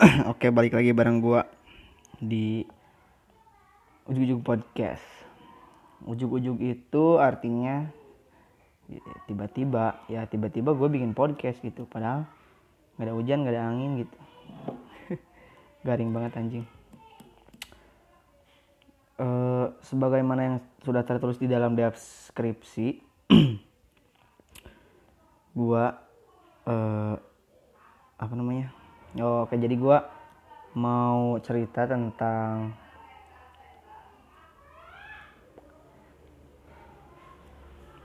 Oke, balik lagi bareng gua di ujug-ujug podcast. Ujug-ujug itu artinya ya, tiba-tiba ya tiba-tiba gue bikin podcast gitu padahal nggak ada hujan nggak ada angin gitu garing banget anjing Eh, sebagaimana yang sudah tertulis di dalam deskripsi gua eh, apa namanya oke jadi gua mau cerita tentang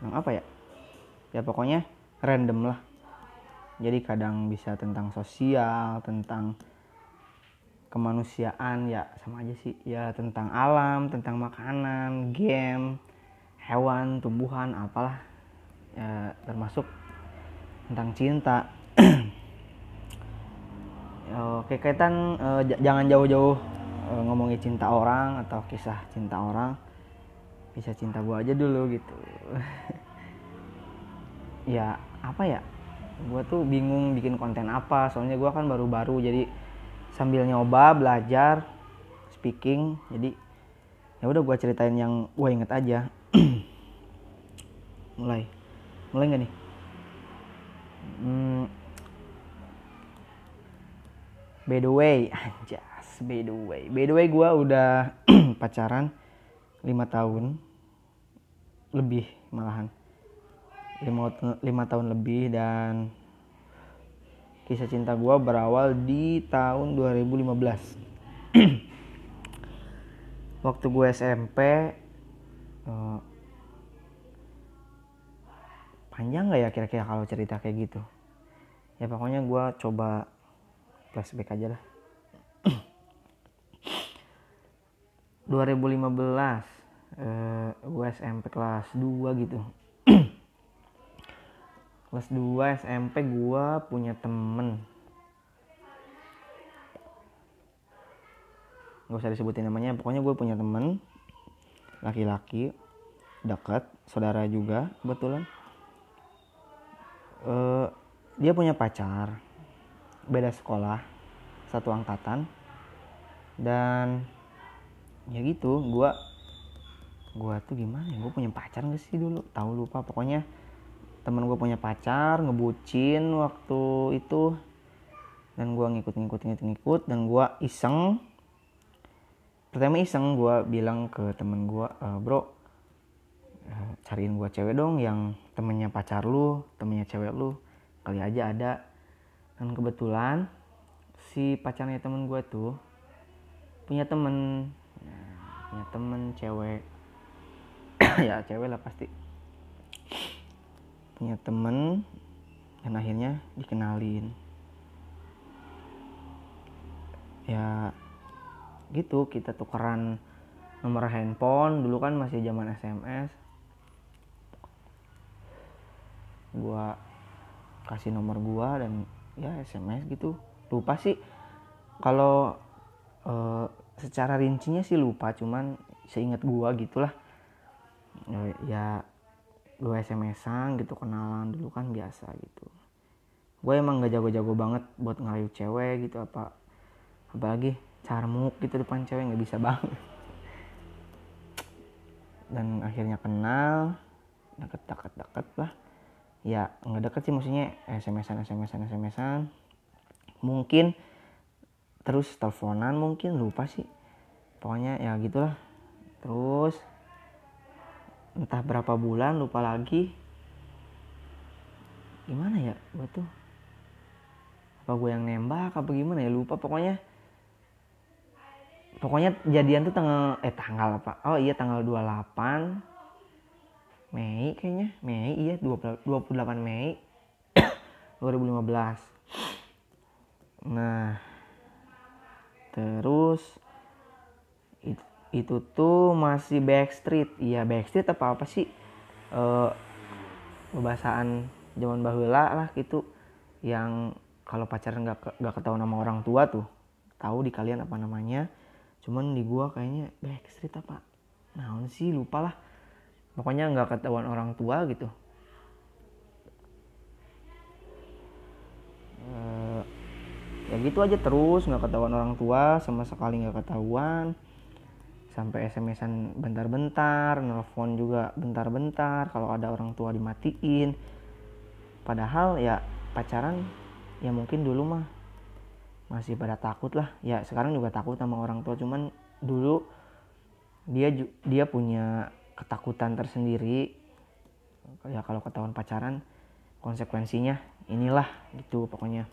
tentang apa ya? Ya pokoknya random lah. Jadi kadang bisa tentang sosial tentang kemanusiaan ya sama aja sih. Ya tentang alam tentang makanan game hewan tumbuhan apalah. Ya termasuk tentang cinta Oke kaitan j- jangan jauh-jauh eh, ngomongin cinta orang atau kisah cinta orang. Bisa cinta gua aja dulu gitu. Ya apa ya? Gua tuh bingung bikin konten apa. Soalnya gua kan baru-baru jadi sambil nyoba belajar speaking jadi ya udah gua ceritain yang gua inget aja. Mulai. Mulai nggak nih? Hmm, by the way anjas by the way. By the way gua udah pacaran lima tahun lebih malahan. Lima, lima tahun lebih dan kisah cinta gua berawal di tahun 2015 waktu gue SMP eh, panjang nggak ya kira-kira kalau cerita kayak gitu? Ya pokoknya gua coba flashback aja lah. 2015 eh, gue SMP kelas 2 gitu. Kelas 2 SMP gua punya temen. Nggak usah disebutin namanya pokoknya gue punya temen. Laki-laki dekat saudara juga kebetulan. Eh, dia punya pacar beda sekolah satu angkatan. Dan ya gitu gua gua tuh gimana ya gue punya pacar gak sih dulu? Tahu lupa. Pokoknya temen gue punya pacar ngebucin waktu itu. Dan gua ngikut ngikut ngikut ngikut. Dan gua iseng. Pertama iseng gua bilang ke temen gua "E, bro eh, cariin gua cewek dong yang temennya pacar lu temennya cewek lu. Kali aja ada dan kebetulan si pacarnya temen gue tuh punya temen. Nah, punya temen cewek. Ya cewek lah pasti. Punya temen dan akhirnya dikenalin. Ya gitu kita tukeran nomor handphone. Dulu kan masih zaman SMS gua kasih nomor gua dan ya SMS gitu. Lupa sih. Kalau eh, secara rincinya sih lupa cuman seingat gua gitulah. Ya, ya gua SMS-an gitu kenalan dulu kan biasa gitu. Gue emang gak jago-jago banget buat ngerayu cewek gitu apa apalagi carmuk gitu depan cewek nggak bisa banget. Dan akhirnya kenal deket deket deket lah ya nggak deket sih maksudnya SMS-an SMS-an SMS-an mungkin terus teleponan mungkin lupa sih. Pokoknya ya gitulah. Terus entah berapa bulan lupa lagi. Gimana ya gue tuh? Apa gue yang nembak apa gimana ya? Lupa pokoknya. Pokoknya jadian tuh tanggal eh tanggal apa? Oh iya tanggal 28 Mei kayaknya. Mei iya 20 28 Mei. 2015 nah terus itu, tuh masih Backstreet. Iya Backstreet apa apa sih? Eh pembahasan zaman bahula lah gitu yang kalau pacaran nggak nggak ketahuan sama orang tua tuh tahu di kalian apa namanya. Cuman di gua kayaknya Backstreet apa? Naon sih? Lupa lah pokoknya nggak ketahuan orang tua gitu Eh, ya gitu aja terus nggak ketahuan orang tua sama sekali nggak ketahuan sampai SMS-an bentar-bentar, nelfon juga bentar-bentar, kalau ada orang tua dimatiin. Padahal ya pacaran ya mungkin dulu mah masih pada takut lah. Ya sekarang juga takut sama orang tua, cuman dulu dia dia punya ketakutan tersendiri. Ya kalau ketahuan pacaran konsekuensinya inilah gitu pokoknya.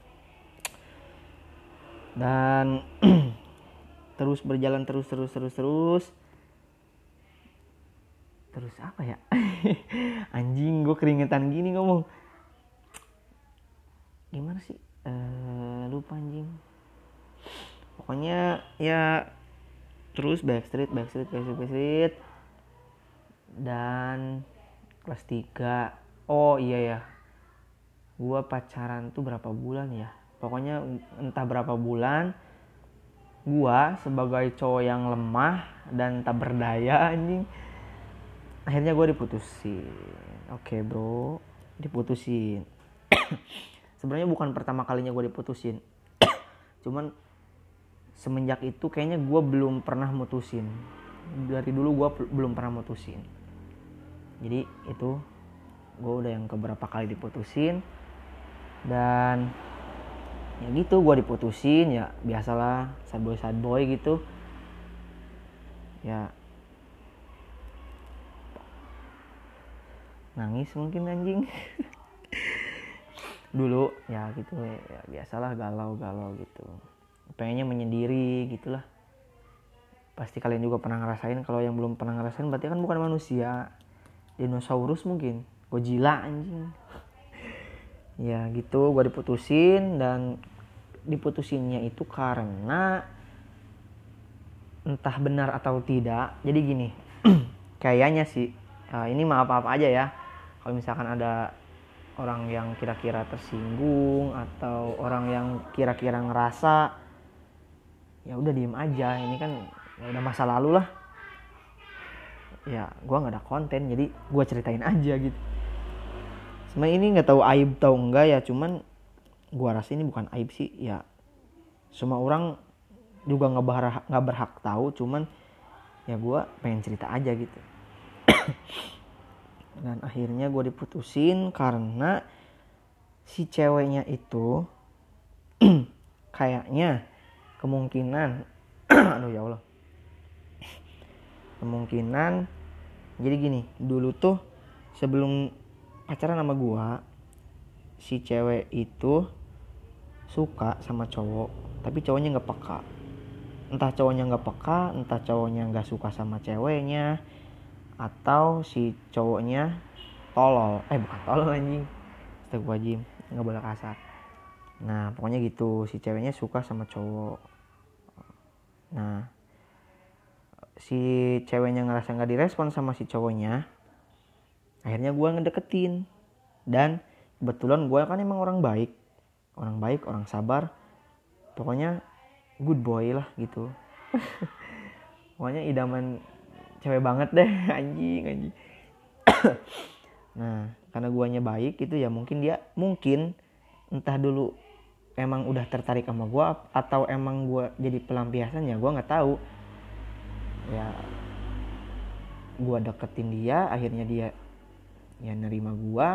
Dan terus berjalan terus terus terus terus. Terus apa ya? Anjing gue keringetan gini ngomong. Gimana sih? Uh, lupa anjing. Pokoknya ya terus backstreet backstreet backstreet backstreet dan kelas 3 oh iya ya gue pacaran tuh berapa bulan ya? Pokoknya entah berapa bulan gua sebagai cowok yang lemah dan tak berdaya anjing akhirnya gue diputusin. Oke okay, bro. Diputusin. Sebenarnya bukan pertama kalinya gue diputusin. Cuman semenjak itu kayaknya gue belum pernah mutusin. Dari dulu gue belum pernah mutusin jadi itu gue udah yang keberapa kali diputusin. Dan ya gitu gue diputusin ya biasalah sad boy sad boy gitu. Ya. Nangis mungkin anjing. Dulu ya gitu ya biasalah galau galau gitu. Pengennya menyendiri gitulah. Pasti kalian juga pernah ngerasain kalau yang belum pernah ngerasain berarti kan bukan manusia dinosaurus mungkin. Godzilla anjing. Ya gitu. Gue diputusin dan diputusinnya itu karena entah benar atau tidak. Jadi gini kayaknya sih uh, ini maaf apa aja ya. Kalau misalkan ada orang yang kira-kira tersinggung atau orang yang kira-kira ngerasa ya udah diem aja. Ini kan ya udah masa lalu lah ya gue nggak ada konten jadi gue ceritain aja gitu. Sebenarnya ini nggak tahu aib tau enggak ya cuman gua rasa ini bukan aib sih. Ya semua orang juga nggak berhak nggak berhak tahu cuman ya gua pengen cerita aja gitu. Dan akhirnya gue diputusin karena si ceweknya itu kayaknya kemungkinan aduh ya Allah kemungkinan. Jadi gini dulu tuh sebelum pacaran sama gua si cewek itu suka sama cowok tapi cowoknya nggak peka. Entah cowoknya nggak peka entah cowoknya nggak suka sama ceweknya atau si cowoknya tolol. Eh bukan tolol anjing. Wajib nggak boleh kasar. Nah pokoknya gitu si ceweknya suka sama cowok. Nah si ceweknya ngerasa nggak direspon sama si cowoknya akhirnya gue ngedeketin. Dan kebetulan gue kan emang orang baik. Orang baik orang sabar. Pokoknya good boy lah gitu. Pokoknya idaman cewek banget deh anjing anjing. Nah karena guanya baik itu ya mungkin dia mungkin entah dulu emang udah tertarik sama gue atau emang gue jadi pelampiasan ya gue nggak tahu ya gue deketin dia akhirnya dia ya nerima gue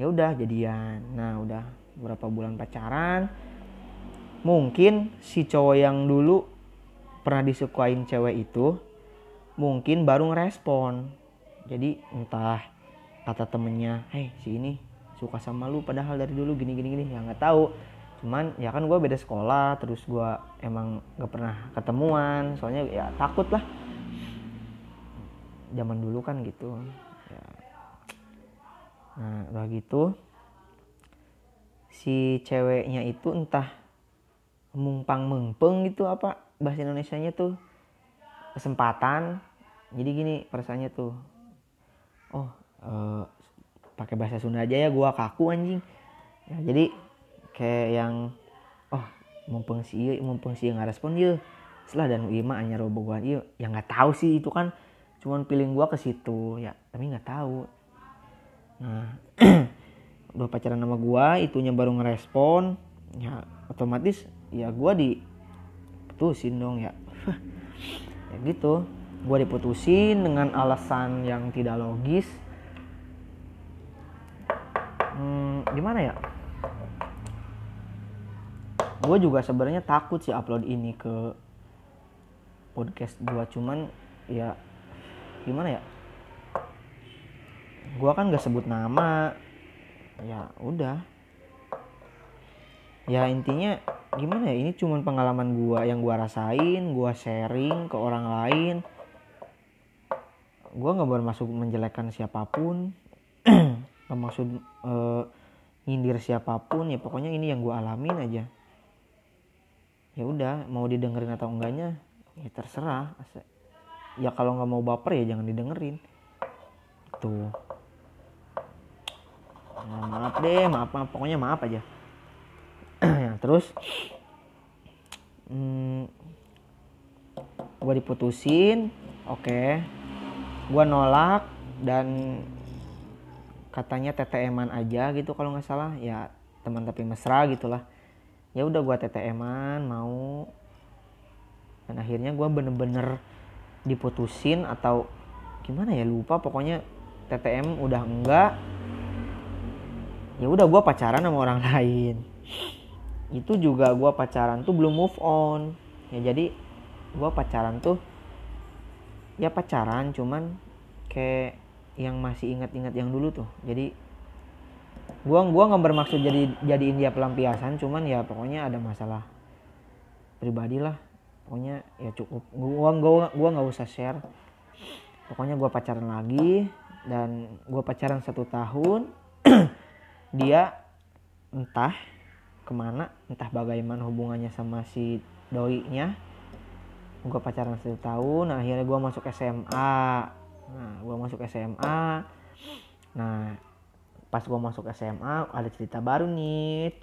ya udah jadian. Nah udah beberapa bulan pacaran mungkin si cowok yang dulu pernah disukain cewek itu mungkin baru ngerespon. Jadi entah kata temennya hei si ini suka sama lu padahal dari dulu gini gini gini ya nggak tahu cuman ya kan gue beda sekolah terus gue emang gak pernah ketemuan soalnya ya takut lah. Zaman dulu kan gitu nah udah gitu si ceweknya itu entah mumpang mengpeng gitu apa bahasa Indonesia nya tuh kesempatan. Jadi gini perasaannya tuh oh uh, pakai bahasa Sunda aja ya gua kaku anjing. Ya, jadi kayak yang oh mumpung si mumpung si nggak respon dia setelah dan Ima hanya robohan iya yang nggak tahu sih itu kan cuman pilih gua ke situ ya tapi nggak tahu. Nah udah pacaran sama gua itunya baru ngerespon ya otomatis ya gue diputusin dong ya. Ya gitu gue diputusin dengan alasan yang tidak logis. Hmm, gimana ya gue juga sebenarnya takut sih upload ini ke podcast gue cuman ya gimana ya? Gue kan gak sebut nama. Ya udah. Ya intinya gimana ya? Ini cuman pengalaman gue yang gue rasain gue sharing ke orang lain. Gue nggak bermaksud menjelekkan siapa pun. Nggak maksud uh, nyindir siapa pun. Ya pokoknya ini yang gue alamin aja ya udah mau didengerin atau enggaknya ya terserah. Ya kalau nggak mau baper ya jangan didengerin. Tuh. Nah, maaf deh maaf, maaf. Pokoknya maaf aja. Ya, terus hmm, gue diputusin oke. Okay. gue nolak dan katanya TTM-an aja gitu kalau nggak salah. Ya teman tapi mesra gitulah ya udah gue TTM-an mau. Dan akhirnya gue bener-bener diputusin atau gimana ya lupa. Pokoknya TTM udah enggak. Ya udah gue pacaran sama orang lain. Itu juga gue pacaran tuh belum move on. Ya jadi gue pacaran tuh ya pacaran cuman kayak yang masih ingat-ingat yang dulu tuh. Jadi gua gua nggak bermaksud jadi jadiin dia pelampiasan cuman ya pokoknya ada masalah pribadi lah. Pokoknya ya cukup. Gua gua gua nggak usah share. Pokoknya gua pacaran lagi dan gua pacaran satu tahun dia entah ke mana entah bagaimana hubungannya sama si doi nya gue pacaran satu tahun nah akhirnya gue masuk SMA nah gue masuk SMA nah pas gue masuk SMA ada cerita baru nih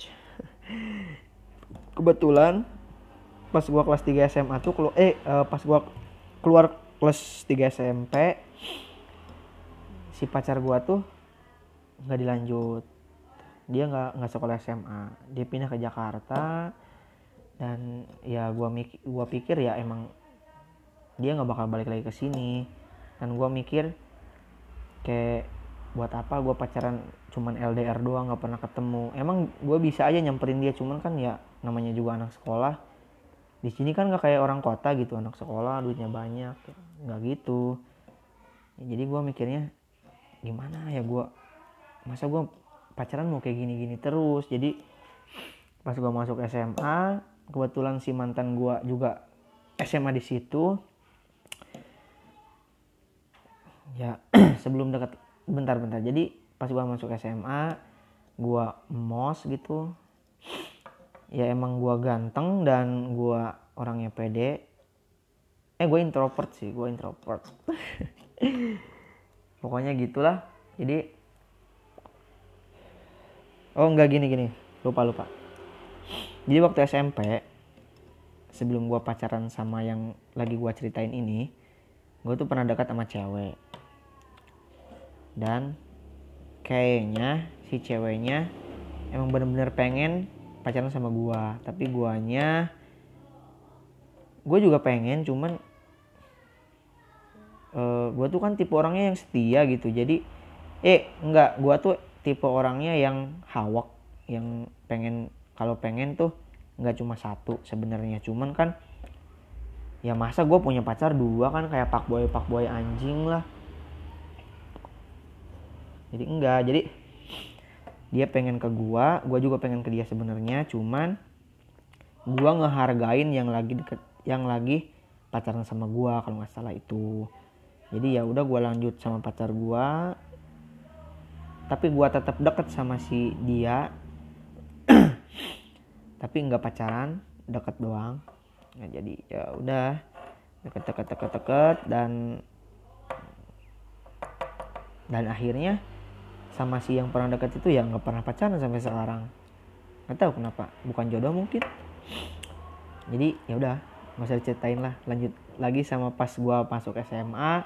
kebetulan pas gue kelas 3 SMA tuh kelu eh uh, pas gue keluar kelas 3 SMP si pacar gue tuh nggak dilanjut. Dia nggak nggak sekolah SMA dia pindah ke Jakarta dan ya gua mikir gua pikir ya emang dia nggak bakal balik lagi ke sini. Dan gua mikir kayak buat apa gua pacaran cuman LDR doang nggak pernah ketemu. Emang gue bisa aja nyamperin dia cuman kan ya namanya juga anak sekolah. Di sini kan nggak kayak orang kota gitu anak sekolah duitnya banyak nggak gitu. Ya, jadi gue mikirnya gimana ya gue masa gue pacaran mau kayak gini-gini terus? Jadi pas gue masuk SMA kebetulan si mantan gue juga SMA di situ. Ya sebelum dekat bentar-bentar jadi pas gue masuk SMA gue mos gitu. Ya emang gue ganteng dan gue orangnya pede. Eh gue introvert sih gue introvert. Pokoknya gitulah. Jadi oh enggak gini gini. Lupa lupa. Jadi waktu SMP sebelum gue pacaran sama yang lagi gue ceritain ini gue tuh pernah dekat sama cewek dan kayaknya si ceweknya emang bener-bener pengen pacaran sama gue tapi guanya gue juga pengen cuman uh, eh, gue tuh kan tipe orangnya yang setia gitu. Jadi eh enggak gue tuh tipe orangnya yang hawak yang pengen kalau pengen tuh nggak cuma satu sebenarnya. Cuman kan ya masa gue punya pacar dua kan kayak pak boy pak boy anjing lah jadi enggak jadi dia pengen ke gua gua juga pengen ke dia sebenarnya cuman gua ngehargain yang lagi deket yang lagi pacaran sama gua kalau nggak salah itu. Jadi ya udah gua lanjut sama pacar gua tapi gue tetap deket sama si dia tapi nggak pacaran deket doang. Nah, jadi ya udah deket deket deket deket dan dan akhirnya sama si yang pernah deket itu ya nggak pernah pacaran sampai sekarang. Nggak tahu kenapa. Bukan jodoh mungkin. Jadi ya udah nggak usah diceritain lah. Lanjut lagi sama pas gue masuk SMA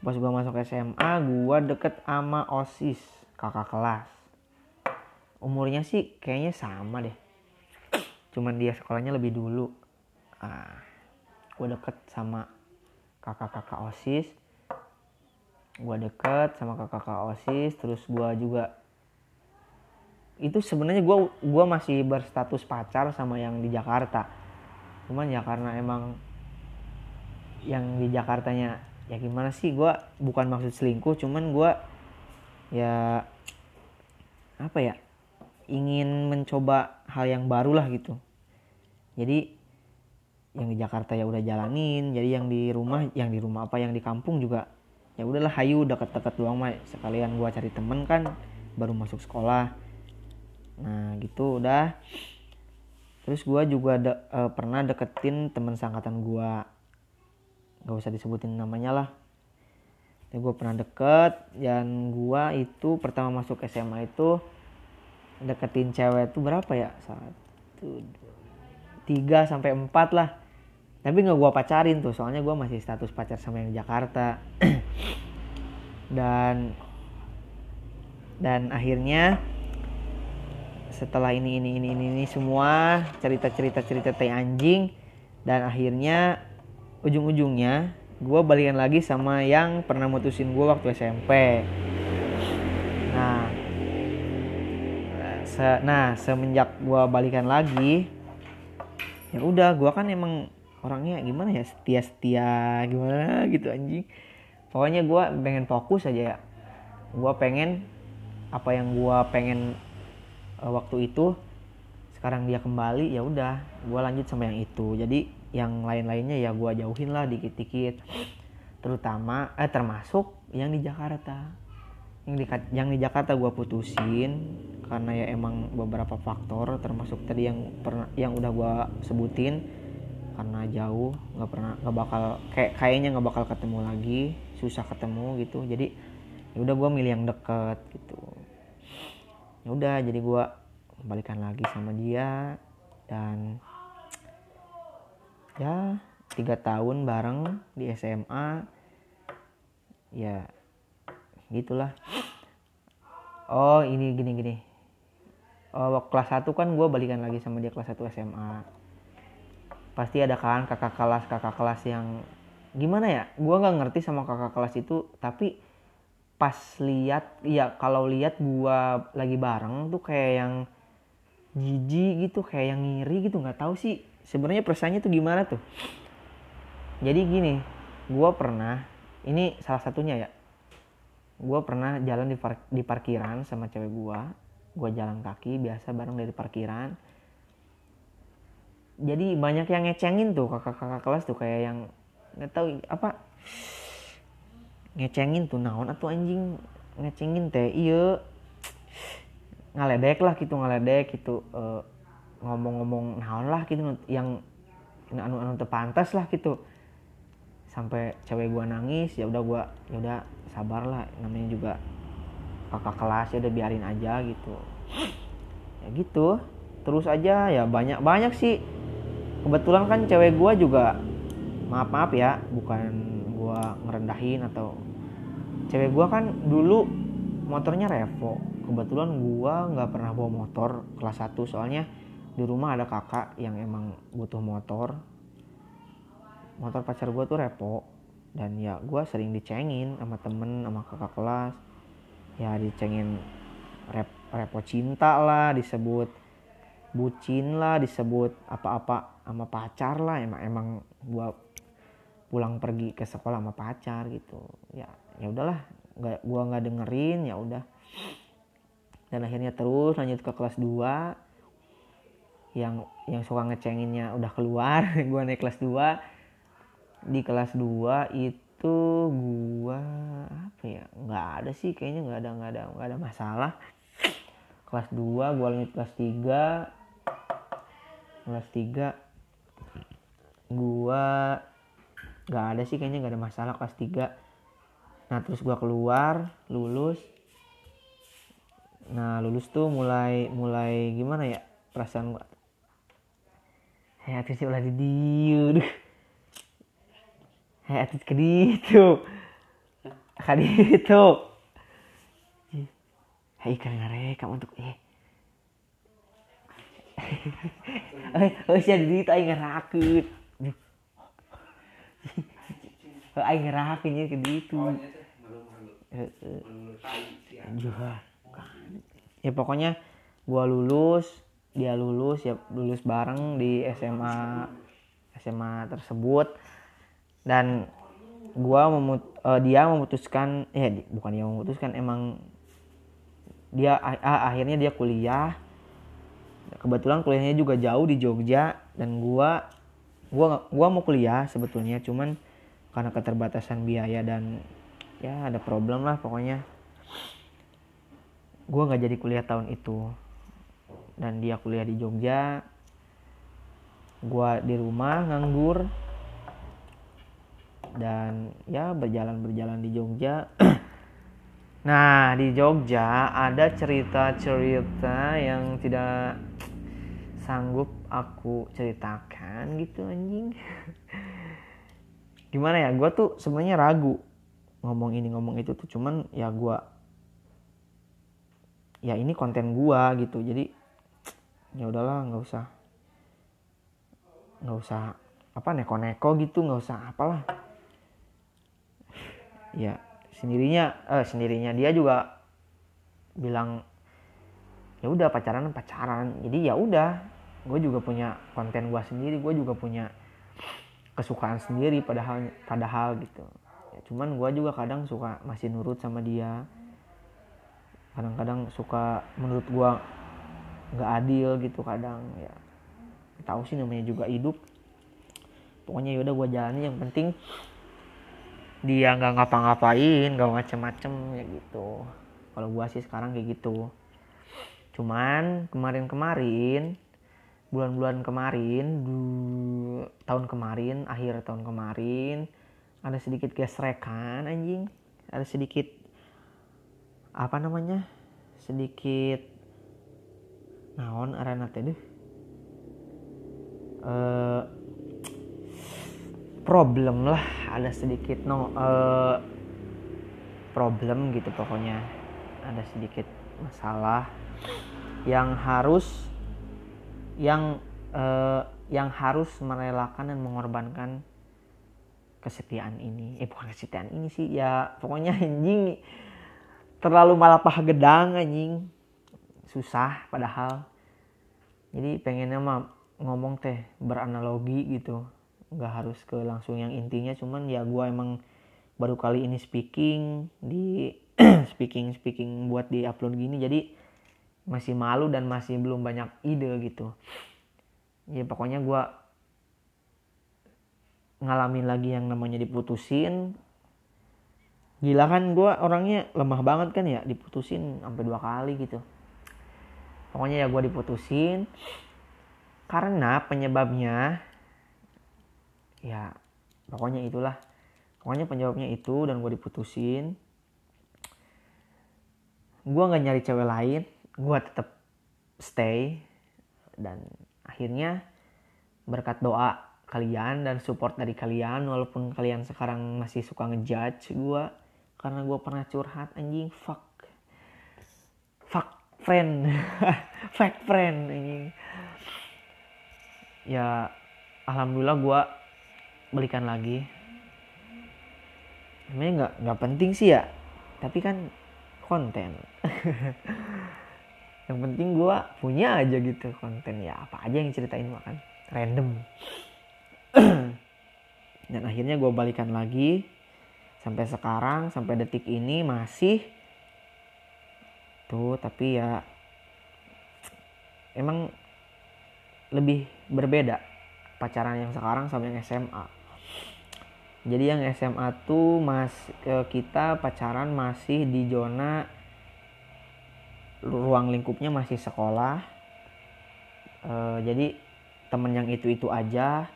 pas gue masuk SMA gue deket sama osis kakak kelas. Umurnya sih kayaknya sama deh. Cuman dia sekolahnya lebih dulu. Ah gue deket sama kakak-kakak osis gue deket sama kakak-kakak osis terus gue juga. Itu sebenarnya gue gua masih berstatus pacar sama yang di Jakarta. Cuman ya karena emang yang di Jakartanya ya gimana sih gue bukan maksud selingkuh cuman gue ya apa ya ingin mencoba hal yang baru lah gitu. Jadi yang di Jakarta ya udah jalanin jadi yang di rumah yang di rumah apa yang di kampung juga ya udahlah hayu deket-deket doang mah sekalian gue cari temen kan baru masuk sekolah. Nah gitu udah. Terus gue juga de, uh, pernah deketin temen sangkatan gue gak usah disebutin namanya lah. Ya gue pernah deket dan gue itu pertama masuk SMA itu deketin cewek itu berapa ya? Satu tiga sampai empat lah tapi nggak gue pacarin tuh soalnya gue masih status pacar sama yang Jakarta. Dan dan akhirnya setelah ini ini ini ini, ini semua cerita cerita cerita teh anjing dan akhirnya ujung-ujungnya gue balikan lagi sama yang pernah mutusin gue waktu SMP nah se nah semenjak gue balikan lagi ya udah gue kan emang orangnya gimana ya setia setia gimana gitu anjing. Pokoknya gue pengen fokus aja ya. Gue pengen apa yang gue pengen uh, waktu itu sekarang dia kembali ya udah gue lanjut sama yang itu. Jadi yang lain-lainnya ya gue jauhin lah dikit-dikit. Terutama eh termasuk yang di Jakarta. Yang di yang di Jakarta gue putusin karena ya emang beberapa faktor termasuk tadi yang pernah yang udah gue sebutin karena jauh nggak pernah nggak bakal kayak kayaknya nggak bakal ketemu lagi susah ketemu gitu. Jadi ya udah gue milih yang deket gitu. Ya udah jadi gue balikan lagi sama dia dan ya tiga tahun bareng di SMA ya gitulah. Oh ini gini gini. Oh, kelas 1 kan gue balikan lagi sama dia kelas 1 SMA pasti ada kan kakak kelas kakak kelas yang gimana ya gue nggak ngerti sama kakak kelas itu tapi pas lihat ya kalau lihat gue lagi bareng tuh kayak yang jijik gitu kayak yang ngiri gitu nggak tahu sih sebenarnya perasaannya tuh gimana tuh. Jadi gini gue pernah ini salah satunya ya gue pernah jalan di, par di parkiran sama cewek gue gue jalan kaki biasa bareng dari parkiran jadi banyak yang ngecengin tuh kakak-kakak kelas tuh kayak yang nggak tahu apa? Ngecengin tuh naon atau anjing? Ngecengin teh iya. Ngaledek lah gitu ngaledek gitu uh, ngomong-ngomong naon lah gitu yang anu anu terpantas lah gitu. Sampai cewek gua nangis ya udah gua ya udah sabar lah namanya juga kakak kelas ya udah biarin aja gitu. Ya gitu terus aja ya banyak banyak sih kebetulan kan cewek gua juga maaf maaf ya bukan gua ngerendahin atau cewek gua kan dulu motornya Revo. Kebetulan gua nggak pernah bawa motor kelas 1 soalnya di rumah ada kakak yang emang butuh motor. Motor pacar gue tuh repo dan ya gue sering dicengin sama temen sama kakak kelas. Ya dicengin rep, repo cinta lah disebut bucin lah disebut apa-apa sama pacar lah emang emang gue pulang pergi ke sekolah sama pacar gitu. Ya ya udahlah nggak gua nggak dengerin ya udah. Dan akhirnya terus lanjut ke kelas 2 yang yang suka ngecenginnya udah keluar gue naik kelas 2 di kelas 2 itu gue apa ya nggak ada sih kayaknya nggak ada nggak ada nggak ada masalah. Kelas 2 gue lanjut kelas 3 kelas 3 gue nggak ada sih kayaknya nggak ada masalah kelas 3 nah terus gue keluar lulus nah lulus tuh mulai mulai gimana ya perasaan gue Hei atis ulah di dieu. Hei atis ke ditu. Ka ditu. Hei kan ngarek kamu untuk eh. Eh eh sih di itu aing ngerakeun aing ngerakeun nya ke ditu heeh ya pokoknya gua lulus dia lulus ya lulus bareng di SMA SMA tersebut. Dan gua memut uh, dia memutuskan ya bukan dia memutuskan emang dia ah, akhirnya dia kuliah kebetulan kuliahnya juga jauh di Jogja dan gua gua gua mau kuliah sebetulnya cuman karena keterbatasan biaya dan ya ada problem lah pokoknya. Gua nggak jadi kuliah tahun itu dan dia kuliah di Jogja. Gua di rumah nganggur dan ya berjalan berjalan di Jogja. Nah di Jogja ada cerita-cerita yang tidak sanggup aku ceritakan gitu anjing. Gimana ya gua tuh sebenarnya ragu ngomong ini ngomong itu tuh. Cuman ya gua ya ini konten gua gitu. Jadi ya udahlah nggak usah nggak usah apa neko-neko gitu nggak usah apalah. Ya sendirinya eh sendirinya dia juga bilang ya udah pacaran pacaran. Jadi ya udah gue juga punya konten gue sendiri gue juga punya kesukaan sendiri padahal padahal gitu. Ya, cuman gue juga kadang suka masih nurut sama dia. Kadang-kadang suka menurut gue nggak adil gitu kadang ya. Tahu sih namanya juga hidup. Pokoknya yaudah gue jalani yang penting dia nggak ngapa-ngapain nggak macem-macem ya gitu. Kalau gue sih sekarang kayak gitu. Cuman kemarin-kemarin bulan-bulan kemarin du- tahun kemarin akhir tahun kemarin ada sedikit gesrekan anjing. Ada sedikit apa namanya? Sedikit naon arana teh deh? Eh, problem lah ada sedikit no eh, problem gitu pokoknya. Ada sedikit masalah yang harus yang eh, yang harus merelakan dan mengorbankan kesetiaan ini. Eh bukan kesetiaan ini sih ya pokoknya anjing terlalu malapah gedang anjing. Susah padahal. Jadi pengennya mah ngomong teh beranalogi gitu. Nggak harus ke langsung yang intinya cuman ya gua emang baru kali ini speaking di speaking speaking buat di upload gini. Jadi masih malu dan masih belum banyak ide gitu. Ya pokoknya gua ngalamin lagi yang namanya diputusin. Gila kan gua orangnya lemah banget kan ya diputusin sampai dua kali gitu. Pokoknya ya gua diputusin. Karena penyebabnya ya pokoknya itulah. Pokoknya penyebabnya itu dan gue diputusin. Gue nggak nyari cewek lain gue tetap stay dan akhirnya berkat doa kalian dan support dari kalian walaupun kalian sekarang masih suka ngejudge gue karena gue pernah curhat anjing fuck. Fuck friend. Fake friend anjing ya alhamdulillah gue belikan lagi. Sebenarnya nggak nggak penting sih ya tapi kan konten yang penting gue punya aja gitu konten. Ya apa aja yang ceritain makan. Random. Dan akhirnya gue balikan lagi. Sampai sekarang sampai detik ini masih. Tuh tapi ya emang lebih berbeda pacaran yang sekarang sama yang SMA jadi yang SMA tuh mas eh, kita pacaran masih di zona ruang lingkupnya masih sekolah. Eh, jadi temen yang itu itu aja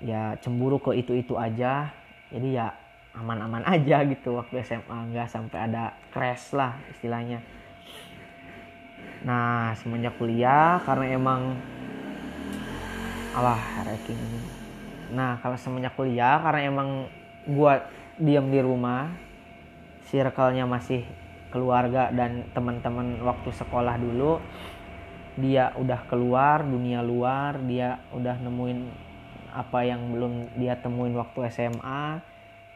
ya cemburu ke itu itu aja. Jadi ya aman-aman aja gitu waktu SMA nggak sampai ada crash lah istilahnya. Nah semenjak kuliah karena emang alah ranking nah kalau semenjak kuliah karena emang gua diam di rumah circle-nya masih keluarga dan teman-teman waktu sekolah dulu dia udah keluar dunia luar dia udah nemuin apa yang belum dia temuin waktu SMA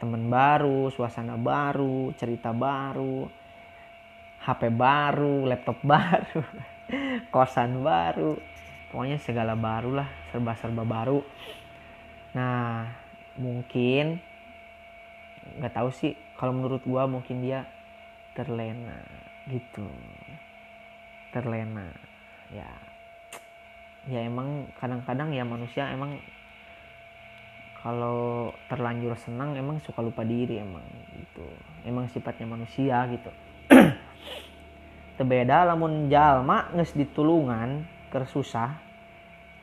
teman baru suasana baru cerita baru HP baru laptop baru kosan baru pokoknya segala baru lah serba-serba baru. Nah mungkin nggak tahu sih kalau menurut gua mungkin dia terlena gitu. Terlena ya. Ya emang kadang-kadang ya manusia emang kalau terlanjur senang emang suka lupa diri emang gitu. Emang sifatnya manusia gitu. Terbeda lamun jalma nges ditulungan kersusah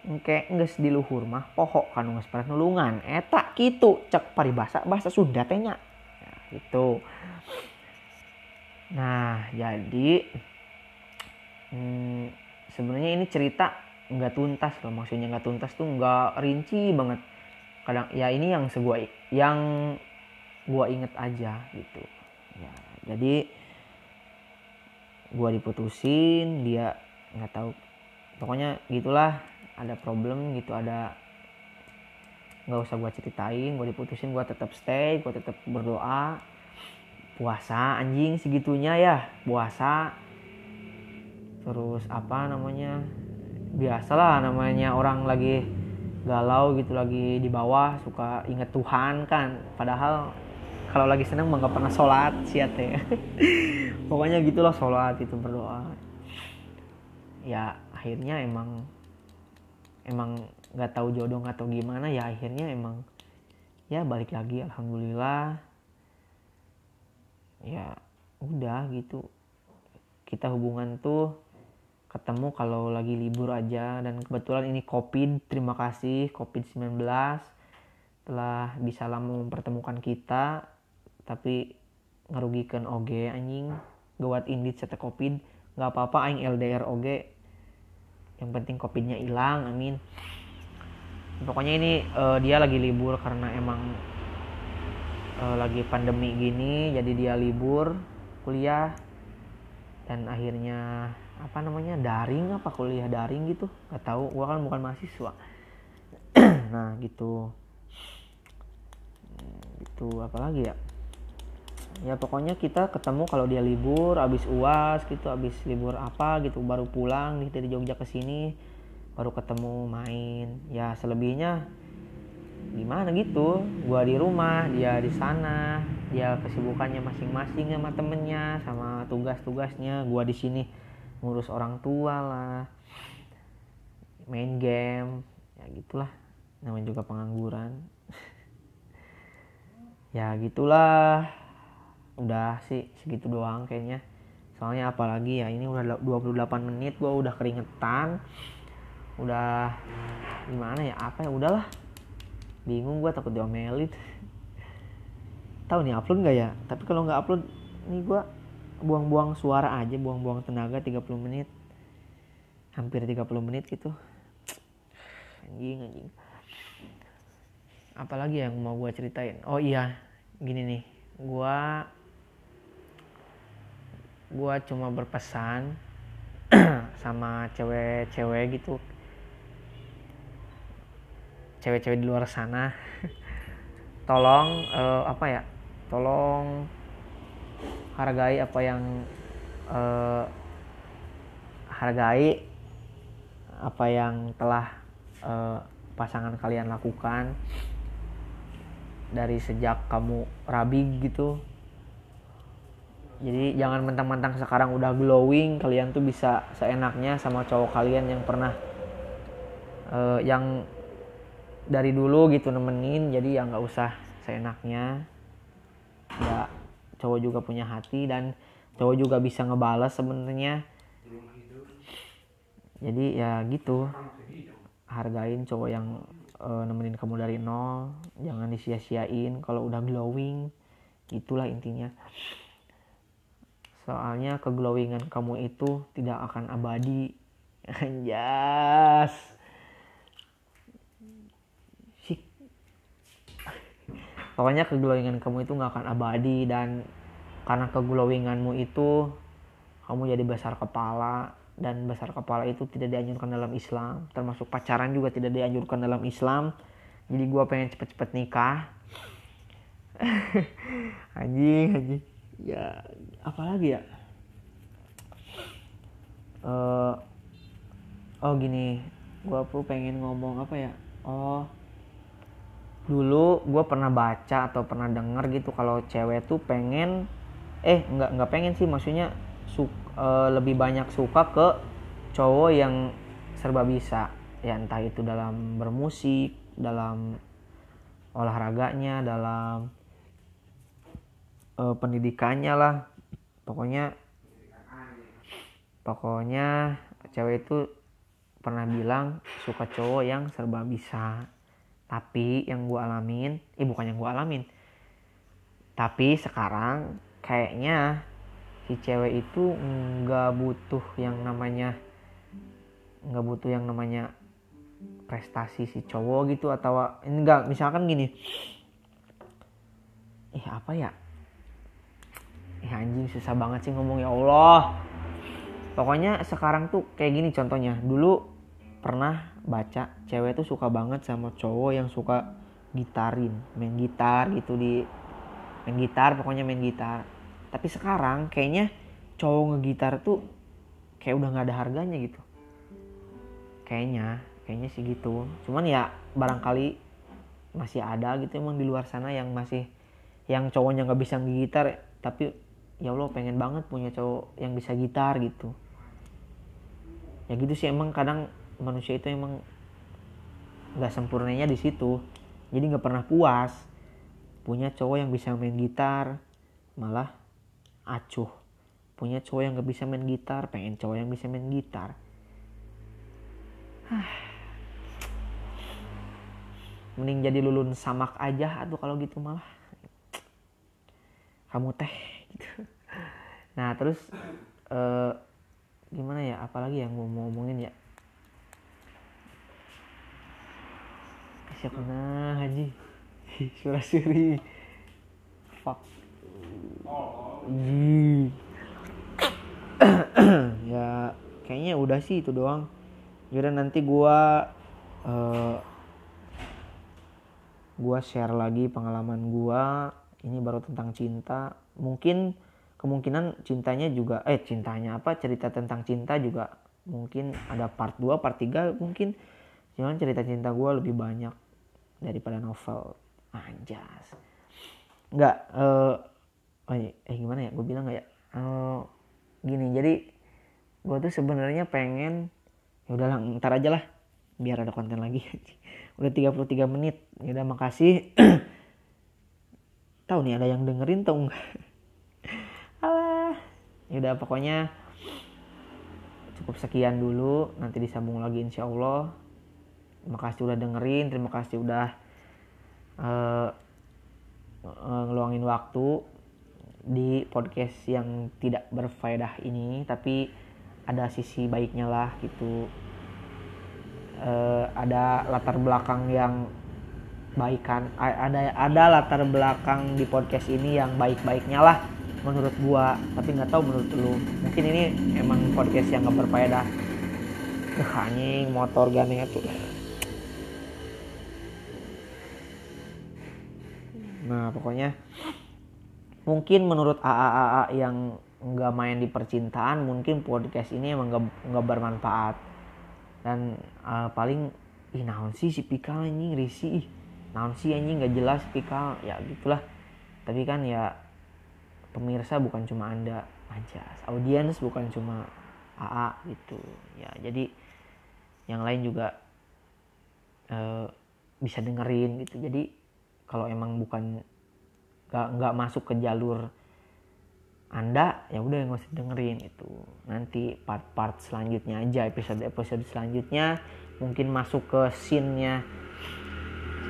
engke nges di luhur mah pohok kan nges pernah nulungan eta gitu cek paribasa bahasa Sunda tehnya ya, gitu nah jadi hmm, sebenarnya ini cerita nggak tuntas loh. Maksudnya nggak tuntas tuh nggak rinci banget. Kadang ya ini yang segua yang gua inget aja gitu. Ya jadi gua diputusin dia nggak tahu. Pokoknya gitulah ada problem gitu ada nggak usah gue ceritain gue diputusin gue tetap stay gue tetap berdoa puasa anjing segitunya ya puasa. Terus apa namanya biasalah namanya orang lagi galau gitu lagi di bawah suka inget Tuhan kan. Padahal kalau lagi seneng mah nggak pernah sholat siat ya. Pokoknya gitulah sholat itu berdoa. Ya akhirnya emang emang nggak tahu jodoh atau gimana ya akhirnya emang ya balik lagi alhamdulillah ya udah gitu. Kita hubungan tuh ketemu kalau lagi libur aja. Dan kebetulan ini covid terima kasih covid 19 telah bisa lama mempertemukan kita. Tapi ngerugikan oge anjing. Gawat indit serta covid nggak apa-apa aing LDR oge yang penting covidnya hilang amin. Pokoknya ini uh, dia lagi libur karena emang uh, lagi pandemi gini jadi dia libur kuliah dan akhirnya apa namanya daring apa kuliah daring gitu. Nggak tahu gua kan bukan mahasiswa. Nah gitu. Gitu apalagi ya? Ya pokoknya kita ketemu kalau dia libur abis uas gitu abis libur apa gitu baru pulang nih dari Jogja ke sini baru ketemu main. Ya selebihnya gimana gitu? Gua di rumah dia di sana dia kesibukannya masing-masing sama temennya sama tugas-tugasnya. Gua di sini ngurus orang tua lah main game ya gitulah. Namanya juga pengangguran. Ya gitulah. Udah sih segitu doang kayaknya. Soalnya apalagi ya ini udah 28 menit gua udah keringetan. Udah gimana ya apa ya udahlah bingung gua takut diomelin. Tahu nih upload nggak ya? Tapi kalau nggak upload nih gua buang-buang suara aja buang-buang tenaga 30 menit. Hampir 30 menit gitu. Anjing anjing. Apalagi yang mau gue ceritain? Oh iya gini nih. Gue gue cuma berpesan sama cewek-cewek gitu cewek-cewek di luar sana. Tolong uh, apa ya tolong hargai apa yang uh, hargai apa yang telah uh, pasangan kalian lakukan dari sejak kamu rabi gitu. Jadi jangan mentang-mentang sekarang udah glowing kalian tuh bisa seenaknya sama cowok kalian yang pernah uh, yang dari dulu gitu nemenin jadi ya nggak usah seenaknya. Ya cowok juga punya hati dan cowok juga bisa ngebales sebenarnya. Jadi ya gitu. Hargain cowok yang uh, nemenin kamu dari nol jangan disia-siain kalau udah glowing. Itulah intinya. Soalnya keglowingan kamu itu tidak akan abadi. Anjas pokoknya keglowingan kamu itu nggak akan abadi dan karena keglowinganmu itu kamu jadi besar kepala dan besar kepala itu tidak dianjurkan dalam Islam. Termasuk pacaran juga tidak dianjurkan dalam Islam. Jadi gue pengen cepet-cepet nikah. Anjing anjing. Ya apalagi ya? Uh, oh gini gue tuh pengen ngomong apa ya? Oh dulu gue pernah baca atau pernah denger gitu kalau cewek tuh pengen eh nggak nggak pengen sih maksudnya su, uh, lebih banyak suka ke cowok yang serba bisa. Ya entah itu dalam bermusik dalam olahraganya dalam uh, pendidikannya lah. Pokoknya pokoknya cewek itu pernah bilang suka cowok yang serba bisa tapi yang gue alamin eh bukan yang gue alamin. Tapi sekarang kayaknya si cewek itu nggak butuh yang namanya nggak butuh yang namanya prestasi si cowok gitu atau enggak misalkan gini. Eh apa ya? Eh anjing susah banget sih ngomong ya Allah. Pokoknya sekarang tuh kayak gini contohnya. Dulu pernah baca cewek tuh suka banget sama cowok yang suka gitarin main gitar gitu di main gitar pokoknya main gitar. Tapi sekarang kayaknya cowok ngegitar tuh kayak udah nggak ada harganya gitu. Kayaknya kayaknya sih gitu. Cuman ya barangkali masih ada gitu emang di luar sana yang masih yang cowoknya nggak bisa gitar tapi ya Allah pengen banget punya cowok yang bisa gitar gitu. Ya gitu sih emang kadang manusia itu emang nggak sempurnanya di situ. Jadi nggak pernah puas. Punya cowok yang bisa main gitar malah acuh. Punya cowok yang nggak bisa main gitar pengen cowok yang bisa main gitar. Mending jadi lulun samak aja atau kalau gitu malah. Kamu teh gitu. Nah terus uh, gimana ya? Apalagi yang mau ngomongin ya siapa? Nah haji surah suri fuck. Ya kayaknya udah sih itu doang. Jadi nanti gua uh, gua share lagi pengalaman gua. Ini baru tentang cinta. Mungkin kemungkinan cintanya juga eh cintanya apa? Cerita tentang cinta juga mungkin ada part 2 part 3 mungkin. Cuman cerita cinta gue lebih banyak daripada novel. Anjas. Nggak uh, eh gimana ya? Gue bilang nggak ya? Uh, gini jadi gue tuh sebenarnya pengen ya udahlah ntar aja lah biar ada konten lagi. Udah 33 menit. Ya udah makasih. Tahu nih ada yang dengerin tau enggak alah. Ya udah pokoknya cukup sekian dulu. Nanti disambung lagi insya Allah terima kasih udah dengerin terima kasih udah uh, uh, ngeluangin waktu di podcast yang tidak berfaedah ini tapi ada sisi baiknya lah gitu. Uh, ada latar belakang yang baikan ada ada latar belakang di podcast ini yang baik-baiknya lah menurut gua tapi nggak tahu menurut lu. Mungkin ini emang podcast yang gak berfaedah. Anjing motor gane tuh nah pokoknya mungkin menurut AA-AA yang nggak main di percintaan mungkin podcast ini emang nggak bermanfaat. Dan uh, paling ih naon sih si Pika anjing risih naon sih anjing nggak jelas pikal? Ya gitulah. Tapi kan ya pemirsa bukan cuma anda aja audiens bukan cuma AA gitu. Ya jadi yang lain juga uh, bisa dengerin gitu. Jadi kalau emang bukan nggak nggak masuk ke jalur anda ya udah nggak usah dengerin itu. Nanti part-part selanjutnya aja episode episode selanjutnya. Mungkin masuk ke scene-nya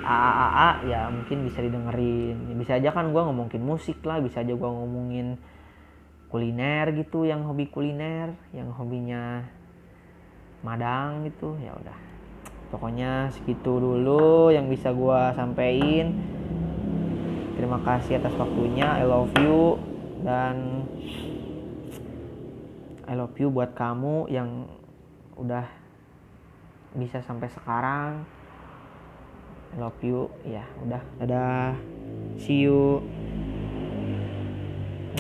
AAA ya mungkin bisa didengerin. Ya, bisa aja kan gue ngomongin musik lah bisa aja gue ngomongin kuliner gitu yang hobi kuliner yang hobinya madang gitu ya udah. Pokoknya segitu dulu yang bisa gue sampein terima kasih atas waktunya. I love you. Dan I love you buat kamu yang udah bisa sampai sekarang. I love you. Ya udah. Dadah. See you.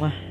Mwah.